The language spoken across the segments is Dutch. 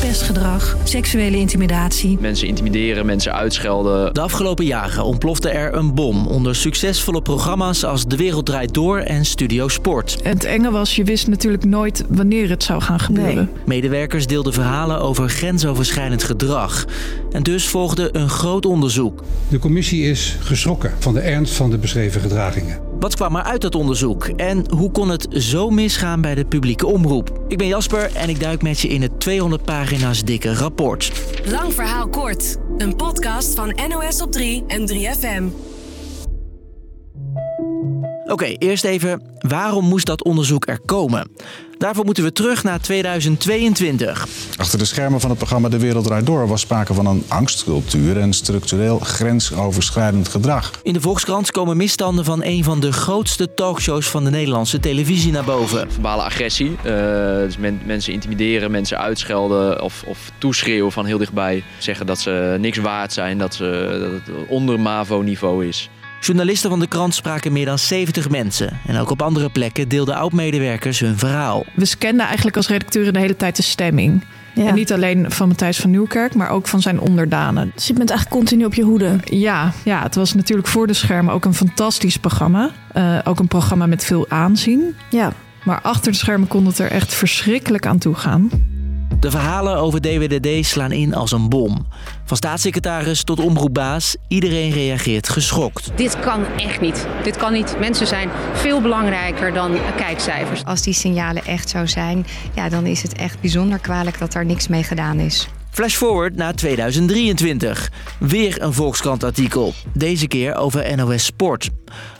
pestgedrag, seksuele intimidatie. Mensen intimideren, mensen uitschelden. De afgelopen jaren ontplofte er een bom onder succesvolle programma's als De Wereld Draait Door en Studio Sport. En het enge was, je wist natuurlijk nooit wanneer het zou gaan gebeuren. Medewerkers deelden verhalen over grensoverschrijdend gedrag. En dus volgde een groot onderzoek. De commissie is geschrokken van de ernst van de beschreven gedragingen. Wat kwam er uit dat onderzoek en hoe kon het zo misgaan bij de publieke omroep? Ik ben Jasper en ik duik met je in het 200 pagina's dikke rapport. Lang verhaal kort. Een podcast van NOS op 3 en 3FM. Oké, eerst even, waarom moest dat onderzoek er komen? Daarvoor moeten we terug naar 2022. Achter de schermen van het programma De Wereld Draait Door was sprake van een angstcultuur en structureel grensoverschrijdend gedrag. In de Volkskrant komen misstanden van een van de grootste talkshows van de Nederlandse televisie naar boven. Verbale agressie, uh, dus men, mensen intimideren, mensen uitschelden of, of toeschreeuwen van heel dichtbij. Zeggen dat ze niks waard zijn, dat, ze, dat het onder MAVO-niveau is. Journalisten van de krant spraken meer dan 70 mensen. En ook op andere plekken deelden oud-medewerkers hun verhaal. We scanden eigenlijk als redacteuren de hele tijd de stemming. Ja. En niet alleen van Matthijs van Nieuwkerk, maar ook van zijn onderdanen. Dus je bent eigenlijk continu op je hoede. Ja, ja het was natuurlijk voor de schermen ook een fantastisch programma. Uh, ook een programma met veel aanzien. Ja. Maar achter de schermen kon het er echt verschrikkelijk aan toe gaan. De verhalen over DWDD slaan in als een bom. Van staatssecretaris tot omroepbaas, iedereen reageert geschokt. Dit kan echt niet. Dit kan niet. Mensen zijn veel belangrijker dan kijkcijfers. Als die signalen echt zo zijn, ja, dan is het echt bijzonder kwalijk dat daar niks mee gedaan is. Flash forward naar 2023. Weer een Volkskrant-artikel. Deze keer over NOS Sport.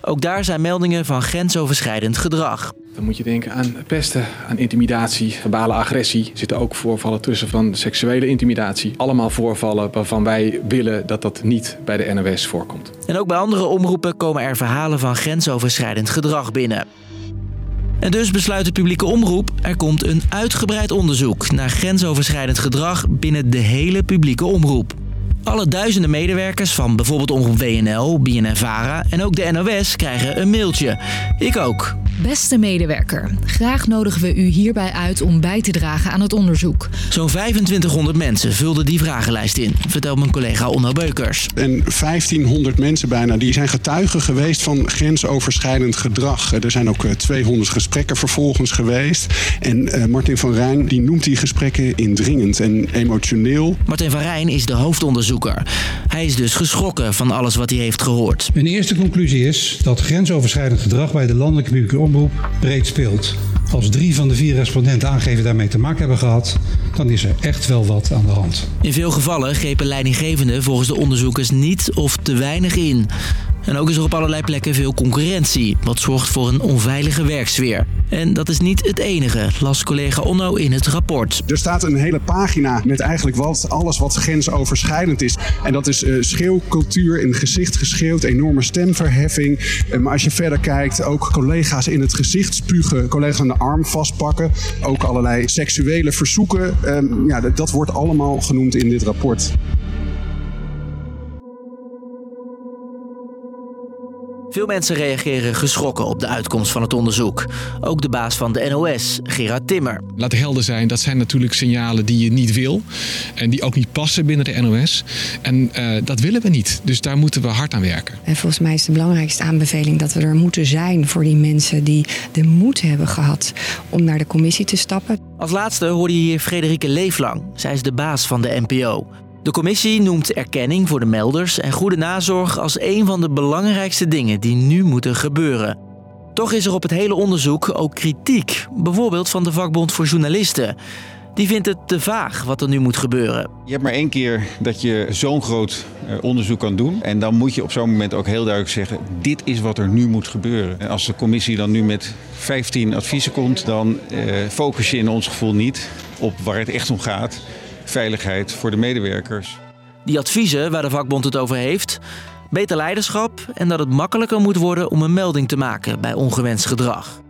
Ook daar zijn meldingen van grensoverschrijdend gedrag. Dan moet je denken aan pesten, aan intimidatie, verbale agressie. Er zitten ook voorvallen tussen van seksuele intimidatie. Allemaal voorvallen waarvan wij willen dat dat niet bij de NOS voorkomt. En ook bij andere omroepen komen er verhalen van grensoverschrijdend gedrag binnen. En dus besluit de publieke omroep, er komt een uitgebreid onderzoek naar grensoverschrijdend gedrag binnen de hele publieke omroep. Alle duizenden medewerkers van bijvoorbeeld Omroep WNL, BNNVARA en ook de NOS krijgen een mailtje. Ik ook. Beste medewerker, graag nodigen we u hierbij uit om bij te dragen aan het onderzoek. Zo'n 2500 mensen vulden die vragenlijst in, vertelt mijn collega Onno Beukers. En 1500 mensen bijna, die zijn getuigen geweest van grensoverschrijdend gedrag. Er zijn ook 200 gesprekken vervolgens geweest. En Martin van Rijn die noemt die gesprekken indringend en emotioneel. Martin van Rijn is de hoofdonderzoeker. Hij is dus geschrokken van alles wat hij heeft gehoord. Een eerste conclusie is dat grensoverschrijdend gedrag bij de landelijke publieke omroep breed speelt. Als drie van de vier respondenten aangeven daarmee te maken hebben gehad, dan is er echt wel wat aan de hand. In veel gevallen grepen leidinggevenden volgens de onderzoekers niet of te weinig in. En ook is er op allerlei plekken veel concurrentie, wat zorgt voor een onveilige werksfeer. En dat is niet het enige, las collega Onno in het rapport. Er staat een hele pagina met eigenlijk wat, alles wat grensoverschrijdend is. En dat is uh, schreeuwcultuur, in gezicht geschreeuwd, enorme stemverheffing. Uh, maar als je verder kijkt, ook collega's in het gezicht spugen, collega's aan de arm vastpakken. Ook allerlei seksuele verzoeken. Uh, ja, dat wordt allemaal genoemd in dit rapport. Veel mensen reageren geschrokken op de uitkomst van het onderzoek. Ook de baas van de NOS, Gerard Timmer. Laat helder zijn, dat zijn natuurlijk signalen die je niet wil. En die ook niet passen binnen de NOS. En uh, dat willen we niet. Dus daar moeten we hard aan werken. En volgens mij is de belangrijkste aanbeveling dat we er moeten zijn voor die mensen die de moed hebben gehad om naar de commissie te stappen. Als laatste hoorde je hier Frederike Leeflang. Zij is de baas van de NPO. De commissie noemt erkenning voor de melders en goede nazorg als een van de belangrijkste dingen die nu moeten gebeuren. Toch is er op het hele onderzoek ook kritiek, bijvoorbeeld van de vakbond voor journalisten. Die vindt het te vaag wat er nu moet gebeuren. Je hebt maar één keer dat je zo'n groot onderzoek kan doen. En dan moet je op zo'n moment ook heel duidelijk zeggen: dit is wat er nu moet gebeuren. En als de commissie dan nu met 15 adviezen komt, dan eh, focus je in ons gevoel niet op waar het echt om gaat veiligheid voor de medewerkers. Die adviezen waar de vakbond het over heeft, beter leiderschap en dat het makkelijker moet worden om een melding te maken bij ongewenst gedrag.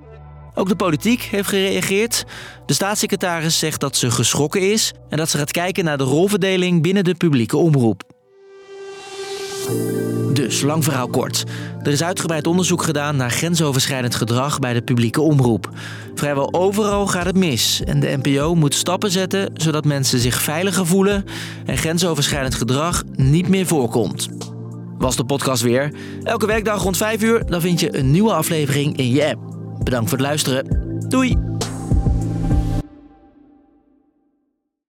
Ook de politiek heeft gereageerd. De staatssecretaris zegt dat ze geschrokken is en dat ze gaat kijken naar de rolverdeling binnen de publieke omroep. Dus, lang verhaal kort. Er is uitgebreid onderzoek gedaan naar grensoverschrijdend gedrag bij de publieke omroep. Vrijwel overal gaat het mis en de NPO moet stappen zetten zodat mensen zich veiliger voelen en grensoverschrijdend gedrag niet meer voorkomt. Was de podcast weer? Elke werkdag rond 5 uur dan vind je een nieuwe aflevering in je app. Bedankt voor het luisteren. Doei!